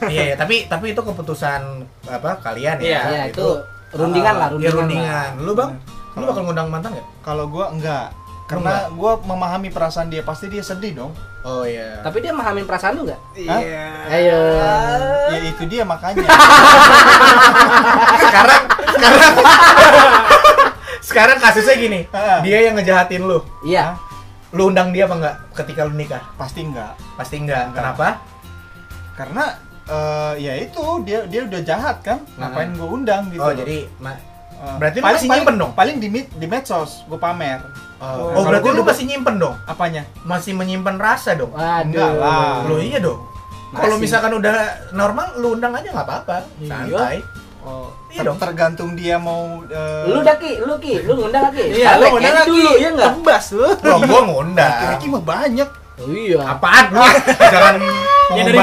Iya, iya, tapi tapi itu keputusan apa kalian ya. Iya, Iya, itu rundingan lah, Iya, rundingan. lah. rundingan. Lu, Bang? Lu bakal ngundang mantan enggak? Kalau gua enggak. Karena gua memahami perasaan dia, pasti dia sedih dong. Oh iya. Tapi dia memahamin perasaan lu enggak? iya Ayo. Ya itu dia makanya. sekarang sekarang sekarang kasusnya gini dia yang ngejahatin lu Iya. Lu undang dia apa enggak ketika lu nikah pasti enggak. pasti enggak, Enggak. kenapa Karena eh, ya itu dia dia udah jahat kan. Ngapain gua undang gitu. oh loh. jadi ma- Eh, berarti lu masih nyimpen dong? Paling di med- di medsos gua pamer. oh, Oh, berarti lu masih nyimpen dong Apanya? masih menyimpan rasa dong Enggak Waduh. lah. lu iya dong kalau misalkan udah normal lu undang aja nggak apa-apa Iya. Oh, Iya ter- dong. tergantung dia mau eh, Lu dah Ki, lu Ki, lu ngundang Ki. iya lu udah aja dulu, ya enggak? tebas lu Bro, gua ngundang Laki-laki mah banyak. Oh, iya. apaan lu jangan yang dari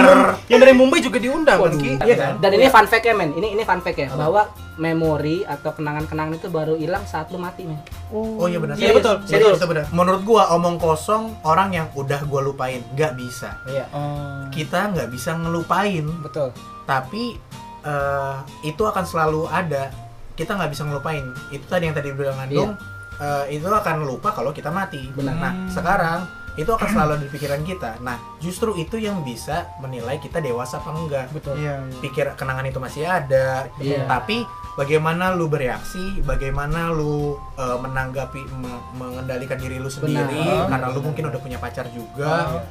yang dari Mumbai juga diundang kan Waduh. Ki Iya kan? Dan ini fun fact ya men, ini ini fun fact ya bahwa memori atau kenangan-kenangan itu baru hilang saat lu mati men. Oh iya benar. Iya, betul, Serius, betul. itu benar. Menurut gua omong kosong orang yang udah gua lupain nggak bisa. Iya. Oh. Kita nggak bisa ngelupain, Betul. tapi eh, itu akan selalu ada. Kita nggak bisa ngelupain. Itu tadi yang tadi bilang Andung, eh, itu akan lupa kalau kita mati. Benar. Nah sekarang itu akan selalu ada di pikiran kita. Nah justru itu yang bisa menilai kita dewasa apa enggak. Betul. Iya, iya. Pikir kenangan itu masih ada, Iya. tapi bagaimana lu bereaksi, bagaimana lu uh, menanggapi, me- mengendalikan diri lu sendiri, Benar. karena lu mungkin udah punya pacar juga, Oh.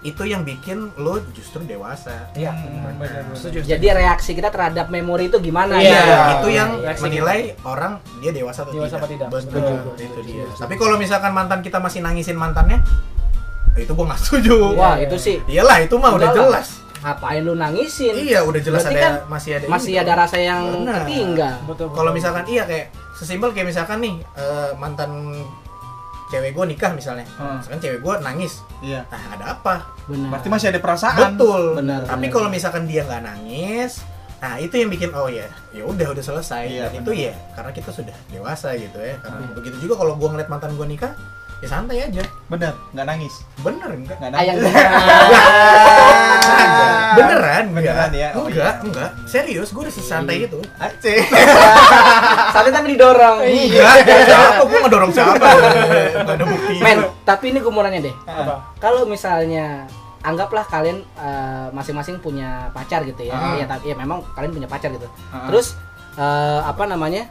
Itu yang bikin lu justru dewasa. Iya. Hmm, benar. Jadi reaksi kita terhadap memori itu gimana? Iya, ya? itu yang Reaksi menilai orang dia dewasa atau Dewasa tidak. apa tidak. Betul, itu dia. Tapi kalau misalkan mantan kita masih nangisin mantannya, itu gua nggak setuju. Wah, itu sih Iyalah, itu mah udah jelas. ngapain lu nangisin? Iya, udah jelas Berarti ada kan masih ada Masih ini ada rasa yang Benar. ketinggal. betul betul. kalau misalkan iya kayak sesimpel kayak misalkan nih eh, mantan cewek gue nikah misalnya Hmm. misalkan cewek gue nangis Iya. nah ada apa Benar. Berarti masih ada perasaan. betul Benar, tapi benar. kalau misalkan dia nggak nangis nah itu yang bikin oh ya ya udah udah selesai Iya, dan itu ya karena kita sudah dewasa gitu ya karena Iya. begitu juga kalau gue ngeliat mantan gue nikah ya santai aja Bener, nggak nangis. bener enggak Nggak Ayang nangis. beneran Beneran enggak ya? Oh, enggak iya. enggak serius gue udah sesantai itu Aceh. Sampai tapi didorong. enggak siapa gue ngedorong siapa nggak ada bukti Men, tapi ini gue mau nanya deh. Kalau misalnya anggaplah kalian eh, masing-masing punya pacar gitu ya. Ah. Ya, tapi ya memang kalian punya pacar gitu. Ah. Terus eh, apa namanya?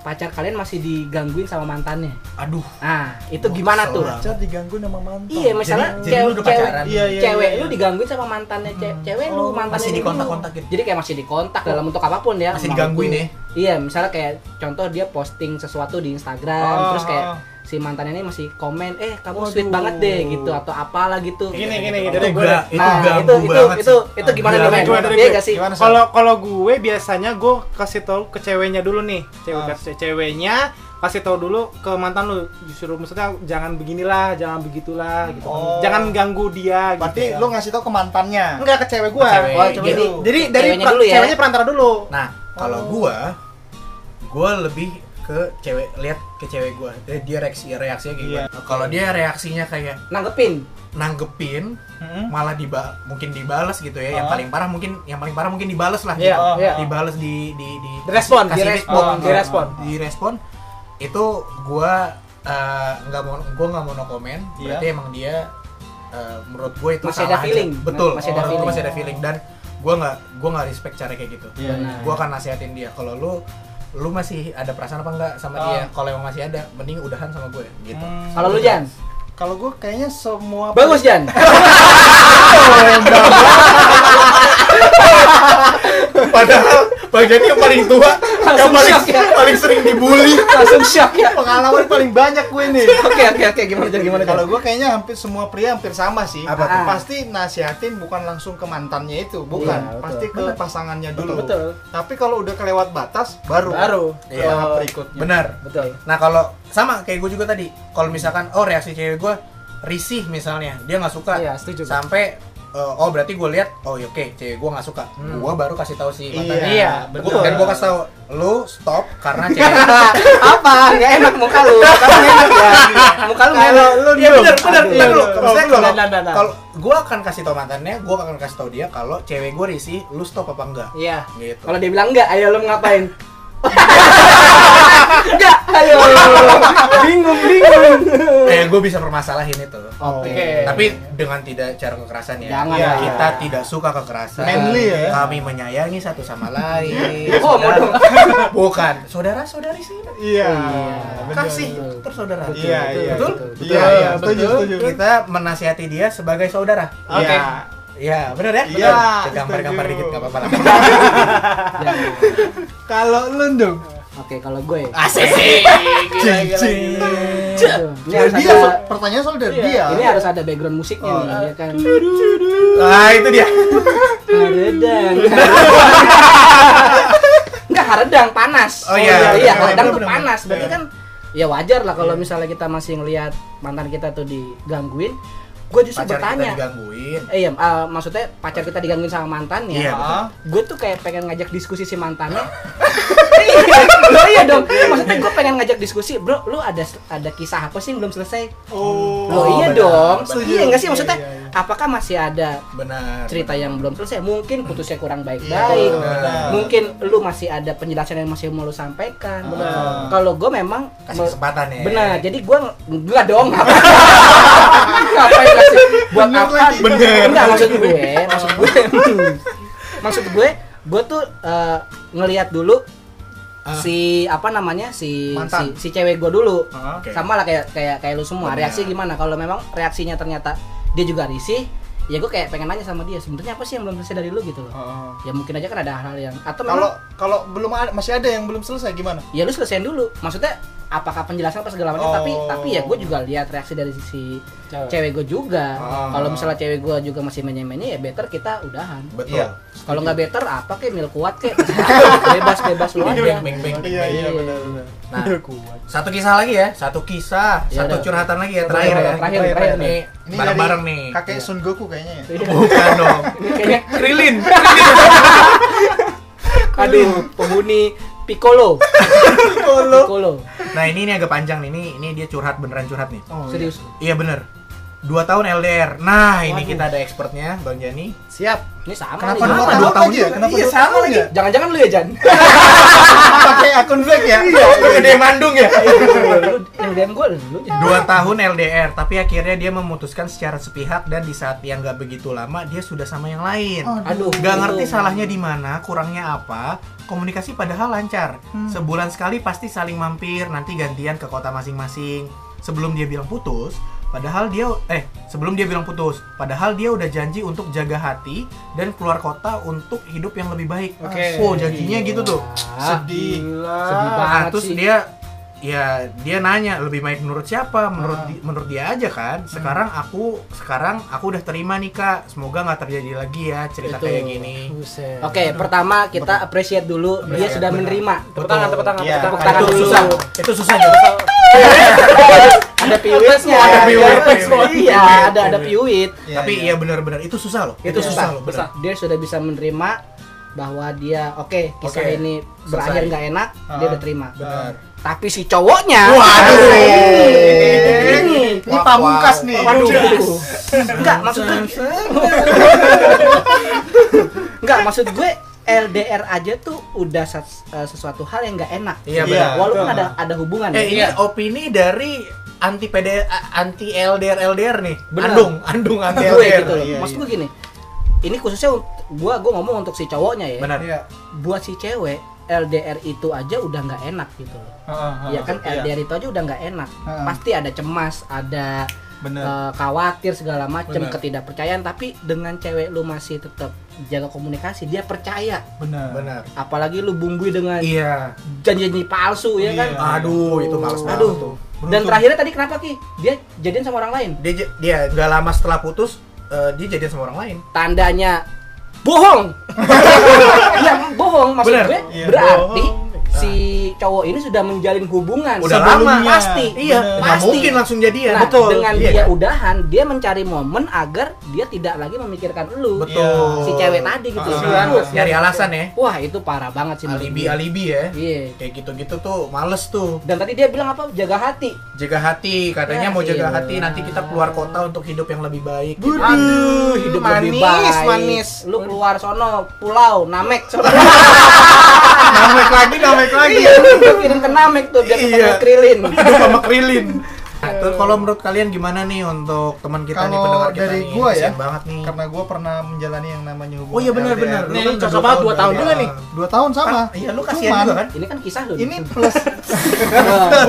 Pacar kalian masih digangguin sama mantannya. aduh Nah, itu gimana tuh? Pacar diganggu sama mantan. Iya, misalnya Jadi- jadi lu cewek, pacaran. Iya, iya, cewek iya, lu digangguin sama mantannya ce- cewek lu, Oh, mantannya masih dulu. dikontak-kontak gitu. Jadi kayak masih dikontak dalam bentuk apa pun ya. Masih digangguin ya? Iya, misalnya kayak contoh dia posting sesuatu di Instagram, Oh, terus kayak oh. Si mantannya ini masih komen, "Eh, kamu Waduh. sweet banget deh" gitu atau apalah gitu. Gini, gini, itu dari gue itu Nah, itu itu itu sih. itu gimana nih, men? gue, dari Iya gue. gak sih? Kalau kalau gue biasanya gue kasih tau ke ceweknya dulu nih, cewek Ah. kasih ceweknya kasih tahu dulu ke mantan lu disuruh maksudnya jangan beginilah jangan begitulah gitu kan. Oh. jangan ganggu dia Berarti gitu. lu ngasih tau ke mantannya. enggak ke cewek gua Ke cewek. Oh, Jadi- jadi dari ceweknya dulu ya? ceweknya perantara dulu Nah, kalau Oh. gua gua lebih ke cewek lihat ke cewek gua dia, dia reaksi reaksinya kayak Iya. gimana. Kalau dia reaksinya kayak nanggepin nanggepin Mm-mm. malah diba mungkin dibales gitu ya. Yang Ah. paling parah mungkin yang paling parah mungkin dibales lah Iya, gitu. iya. Dibales di di di Direspon, kasih direspon, feedback, oh, direspon. direspon. Itu gua eh, nggak mau gua nggak mau no comment. Iya. Berarti emang dia eh, menurut gue itu Masih salah ada aja. feeling. Betul. Masih ada feeling. masih ada feeling dan gua nggak gua nggak respect cara kayak gitu Iya. Benar. gue akan nasihatin dia kalau lu lu masih ada perasaan apa enggak sama Oh. dia kalau emang masih ada mending udahan sama gue gitu. Hmm. kalau lu Jan? Kalau gue kayaknya semua bagus Jan. Padahal bang Jani yang paling tua Langsung paling shock ya. paling sering dibully langsung shock ya pengalaman paling banyak gue nih. oke oke oke gimana Jan gimana Kalau gue kayaknya hampir semua pria hampir sama sih. Apa tuh? Pasti nasihatin bukan langsung ke mantannya itu, bukan. Iya, betul. Pasti ke pasangannya dulu. betul Tapi kalau udah kelewat batas, baru baru ke Iya. tahap berikutnya. benar betul nah kalau sama kayak gue juga tadi kalau misalkan oh reaksi cewek gue risih misalnya dia nggak suka iya setuju sampai eh, oh berarti gue lihat oh ya oke cewek gue nggak suka Hmm. gue baru kasih tahu si Iya, mantannya Iya, Gua- betul. dan gue kasih tahu lu stop karena cewek apa nggak enak muka lu muka lu nggak enak ya muka lu Kalau enak lu Iya diem. benar benar Aduh. benar lu. Iya, iya. kalau Nah, nah, nah. kalau gue akan kasih tau mantannya, gue akan kasih tau dia kalau cewek gue risih, lu stop apa enggak? iya Gitu. kalau dia bilang enggak ayo lu ngapain enggak ayo bingung bingung eh gue bisa permasalahin itu. Oke. Tapi dengan tidak cara kekerasan ya. Jangan Ya, kita tidak suka kekerasan. Manly ya. Kami menyayangi satu sama lain. Oh, Saudara- bodoh. Bukan, saudara-saudari sih. Iya. benar, Kasih tersaudara. Iya, iya. Betul? Iya, iya, betul. setuju. Kita menasihati dia sebagai saudara. Oke. Iya. Iya, benar ya? Iya, Gambar-gambar dikit enggak apa-apa lah. Ya. Kalau lu dong. oke kalau gue Asik. Cincin. ini harus Dia ada pertanyaan soal dari dia. ini harus ada background musiknya Oh. nih ya kan Nah, itu dia. haredang enggak haredang panas Oh, iya, iya iya, haredang tuh panas berarti Iya. kan ya wajar lah kalau misalnya kita masih ngelihat mantan kita tuh digangguin gue justru Pacar kita bertanya digangguin. Eh, iya, uh, maksudnya pacar kita digangguin sama mantannya. Iya. Gue tuh kayak pengen ngajak diskusi si mantannya. iya, lo iya dong. Maksudnya gue pengen ngajak diskusi, bro. Lu ada ada kisah apa sih yang belum selesai? Oh. Lo iya benar, dong. benar. Iya nggak sih maksudnya? Iya, iya, iya. Apakah masih ada Benar. cerita yang belum selesai? Mungkin putusnya kurang baik-baik. benar. Mungkin lu masih ada penjelasan yang masih mau lu sampaikan. Benar. Kalau gue memang kasih kesempatan ya. Benar, jadi gua enggak dong. Ngapain kasih buat Bener apa? lagi. Bener. Enggak maksud gue, maksud gue. maksud gue, gue tuh eh, ngelihat dulu Ah. si apa namanya si si, Mantan. si cewek gue dulu. Ah, Oke. Sama lah kayak kayak kayak lu semua. Bener. Reaksi gimana? Kalau memang reaksinya ternyata dia juga risih, ya gue kayak pengen nanya sama dia sebenarnya apa sih yang belum selesai dari lu gitu loh. Oh. Ya mungkin aja kan ada hal yang atau Kalau memang kalau belum ada, masih ada yang belum selesai gimana? ya lu selesaiin dulu. Maksudnya apakah penjelasan apa segala macam tapi Oh. tapi ya gue juga lihat reaksi dari sisi Cewek. cewek gue juga Ah. kalau misalnya cewek gue juga masih menye-menye ya better kita udahan Betul. Iya. kalau nggak better apa kek mil kuat kek bebas bebas lu Bing, aja bing, bing, bing, Iya, iya benar benar. Nah, satu kisah lagi ya, satu kisah, Ya satu curhatan lagi ya Terakhir, terakhir ya. terakhir, Terakhir, terakhir Ini Ini bareng-bareng nih. Kakek Sun Goku kayaknya ya. Bukan dong. Kayaknya Krilin. aduh penghuni Piccolo Piccolo Nah, ini ini agak panjang nih. Ini ini dia curhat beneran curhat nih. Oh, serius Iya bener. Dua tahun LDR. Nah, ini Waduh. kita ada expertnya, Bang Jani. Siap. ini sama Kenapa nih. dua Kenapa tahun dua tahun aja? juga? Kenapa Iya, sama lagi. ya? jangan-jangan lu ya Jan Pakai akun fake ya? Iya, lu gede mandung ya. lu yang gue lu. Dua tahun LDR, tapi akhirnya dia memutuskan secara sepihak dan di saat yang gak begitu lama dia sudah sama yang lain. aduh Gak ngerti salahnya di mana, kurangnya apa. Komunikasi padahal lancar. Sebulan sekali pasti saling mampir, nanti gantian ke kota masing-masing. Sebelum dia bilang putus, padahal dia eh sebelum dia bilang putus, padahal dia udah janji untuk jaga hati dan keluar kota untuk hidup yang lebih baik. Oke. Oh, janjinya gitu tuh. Sedih. sedih Nah, banget terus sih. dia ya dia nanya lebih baik menurut siapa menurut Ah. di- menurut dia aja kan sekarang aku sekarang aku udah terima nih kak semoga nggak terjadi lagi ya cerita Itu. kayak gini. Oke, pertama kita appreciate dulu dia Benar, sudah benar. menerima. Tepuk tangan, tepuk tangan. Tepuk Nah, tangan itu dulu. susah itu susah juga Ada piwitnya. Ada piwit, Iya, piwit. Iya, ada ada piwit. Iya, tapi iya. iya benar-benar itu susah loh itu Iya. susah loh benar. Dia sudah bisa menerima bahwa dia oke kisah Oke. ini berakhir nggak enak, dia Ah. udah terima. benar Tapi si cowoknya, Waduh. ini, Ini pamungkas nih. waduh, enggak maksud gue, enggak maksud gue LDR aja tuh udah eh, sesuatu hal yang nggak enak. iya Iya. benar Walaupun ada ada hubungan. eh ya. ini opini dari anti PD anti LDR LDR nih Benar. andung andung anti gue LDR gitu iya, Maksud iya. gue gini, ini khususnya gua gua ngomong untuk si cowoknya ya. benar Iya. Buat si cewek LDR itu aja udah nggak enak gitu loh. Heeh, Iya kan heeh. LDR itu aja udah nggak enak. Heeh. Pasti ada cemas, ada Bener. eh, khawatir segala macam, Benar. ketidakpercayaan. Tapi dengan cewek lu masih tetap jaga komunikasi, dia percaya. Bener. benar Apalagi lu bumbui dengan iya janji-janji palsu ya kan. Iya. aduh itu males banget Aduh. tuh Dan terakhirnya tadi kenapa ki? Dia jadian sama orang lain. dia dia nggak lama setelah putus eh, dia jadian sama orang lain Tandanya bohong. Iya bohong maksud Bener. gue. Iya, berarti bohong. Si cowok ini sudah menjalin hubungan udah Sebelumnya. lama pasti. iya Bener. nggak Pasti. mungkin langsung jadian Nah, betul dengan Iya dia kan? udahan, dia mencari momen agar dia tidak lagi memikirkan lu. betul Si cewek tadi gitu. Ah, Itu. nyari alasan ya Wah, itu parah banget sih alibi alibi ya Iya. kayak gitu-gitu tuh males tuh Dan tadi dia bilang apa? Jaga hati. jaga hati katanya Ya, mau jaga iya. hati nanti kita keluar kota untuk hidup yang lebih baik gitu. Aduh, hidup lebih manis, baik. manis. Lu keluar sono, pulau, Namek. Namek lagi, namek lagi. Iya, kirim ke Namek tuh biar ketemu Iya. Krilin. hidup sama krilin Nah, terus kalau menurut kalian gimana nih untuk teman kita nih Kalau pendengar kita dari nih? gua ya, banget nih Karena gue pernah menjalani yang namanya hubungan oh iya benar benar Lu Nih, kan cocok banget, dua tahun juga nih. Dua tahun sama. Ah, iya lu kasihan Cuman, juga kan Ini kan kisah lu. Ini plus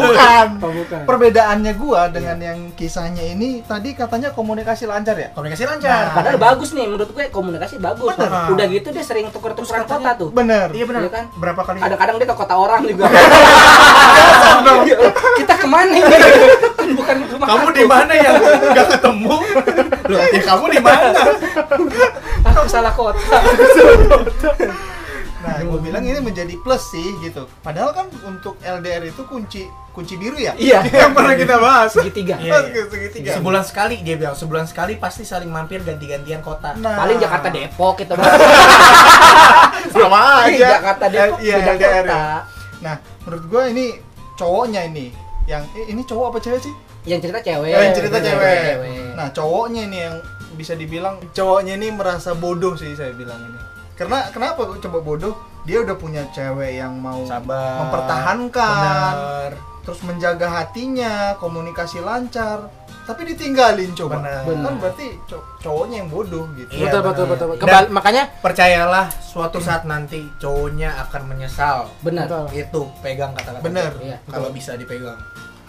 Bukan. Oh, bukan. perbedaannya gua dengan yang kisahnya ini tadi katanya komunikasi lancar ya. komunikasi lancar Nah, Padahal bagus nih menurut gue komunikasi bagus. Bener. Udah gitu dia sering tuker-tukeran kota tuh. Bener. iya benar Iya kan? berapa kali Kadang-kadang dia ke kota orang juga. Kita ke mana nih? Bukan rumah kamu di mana yang nggak ketemu Loh, ya kamu di mana Aku salah kota. Nah, gue bilang ini menjadi plus sih gitu. Padahal kan untuk LDR itu kunci kunci biru ya. Iya. yang pernah kita bahas Segitiga. Iya, Iya, segitiga. sebulan sekali dia bilang sebulan sekali pasti saling mampir ganti-gantian kota Nah, Paling Jakarta Depok kita sama aja. Jakarta Depok Iya, beda LDR kota. ya. Nah, menurut gue ini cowoknya ini yang eh, ini cowok apa cewek sih? Yang cerita cewek. Yang cerita Cewek, cewek. cewek. Nah, cowoknya ini yang bisa dibilang cowoknya ini merasa bodoh sih saya bilang ini. Karena kenapa coba bodoh? Dia udah punya cewek yang mau sabar mempertahankan, benar terus menjaga hatinya, komunikasi lancar, tapi ditinggalin coba. Benar. Kan berarti cow- cowoknya yang bodoh gitu. Iya, betul, betul, benar. betul, betul. Dan- Kebal- makanya percayalah suatu saat nanti cowoknya akan menyesal Benar. Itu pegang kata-kata Bener. Iya. kalau bisa dipegang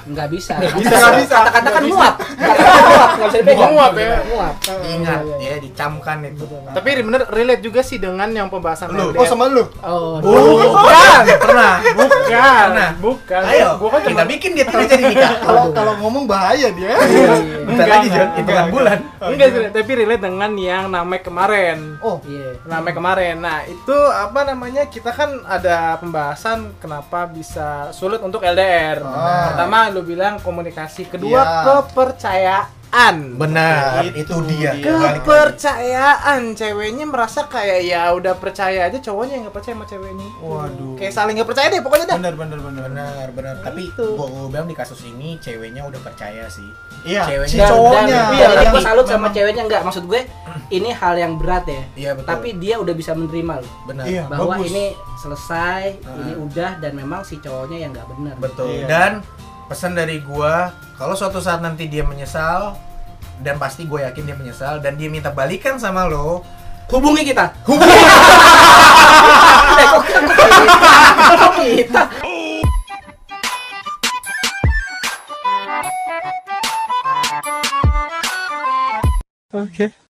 Nggak bisa. bisa, nggak bisa. Kata-kata kan Nggak bisa. muap. Kata-kata muap, nggak bisa dipegang. Muap ya. Muap. ingat iya, iya. ya dicamkan itu tapi bener relate juga sih dengan yang pembahasan Lu. Oh, sama lu. Oh, bukan pernah bukan, Pernah. bukan. ayo gua kan kita bikin dia tidak jadi nikah Kalau kalau ngomong bahaya dia. bentar lagi Jon hitungan bulan enggak sih, tapi relate dengan yang Namek kemarin. Oh, Iya. Namek kemarin. Nah, itu apa namanya? Kita kan ada pembahasan kenapa bisa sulit untuk LDR. Pertama lu bilang komunikasi, kedua Iya. kepercayaan. benar Itu itu dia. Kepercayaan ceweknya merasa kayak ya udah percaya aja cowoknya yang nggak percaya sama cewek ini. waduh. Kayak saling nggak percaya deh pokoknya dah. Bener bener bener. benar benar tapi Itu. gua gua bilang di kasus ini ceweknya udah percaya sih Iya, Ceweknya. si Dan- cowoknya. dan- Iya, tapi gue salut sama memang- ceweknya enggak. Maksud gue ini hal yang berat ya. iya betul Tapi dia udah bisa menerima loh. benar Iya. Bahwa bagus. ini selesai, Ah. ini udah dan memang si cowoknya yang nggak benar. Betul. Iya. Dan pesan dari gua, kalau suatu saat nanti dia menyesal dan pasti gue yakin dia menyesal dan dia minta balikan sama lo, Hubungi kita. Hubungi. eh, kok kita? Kok kita? Oke.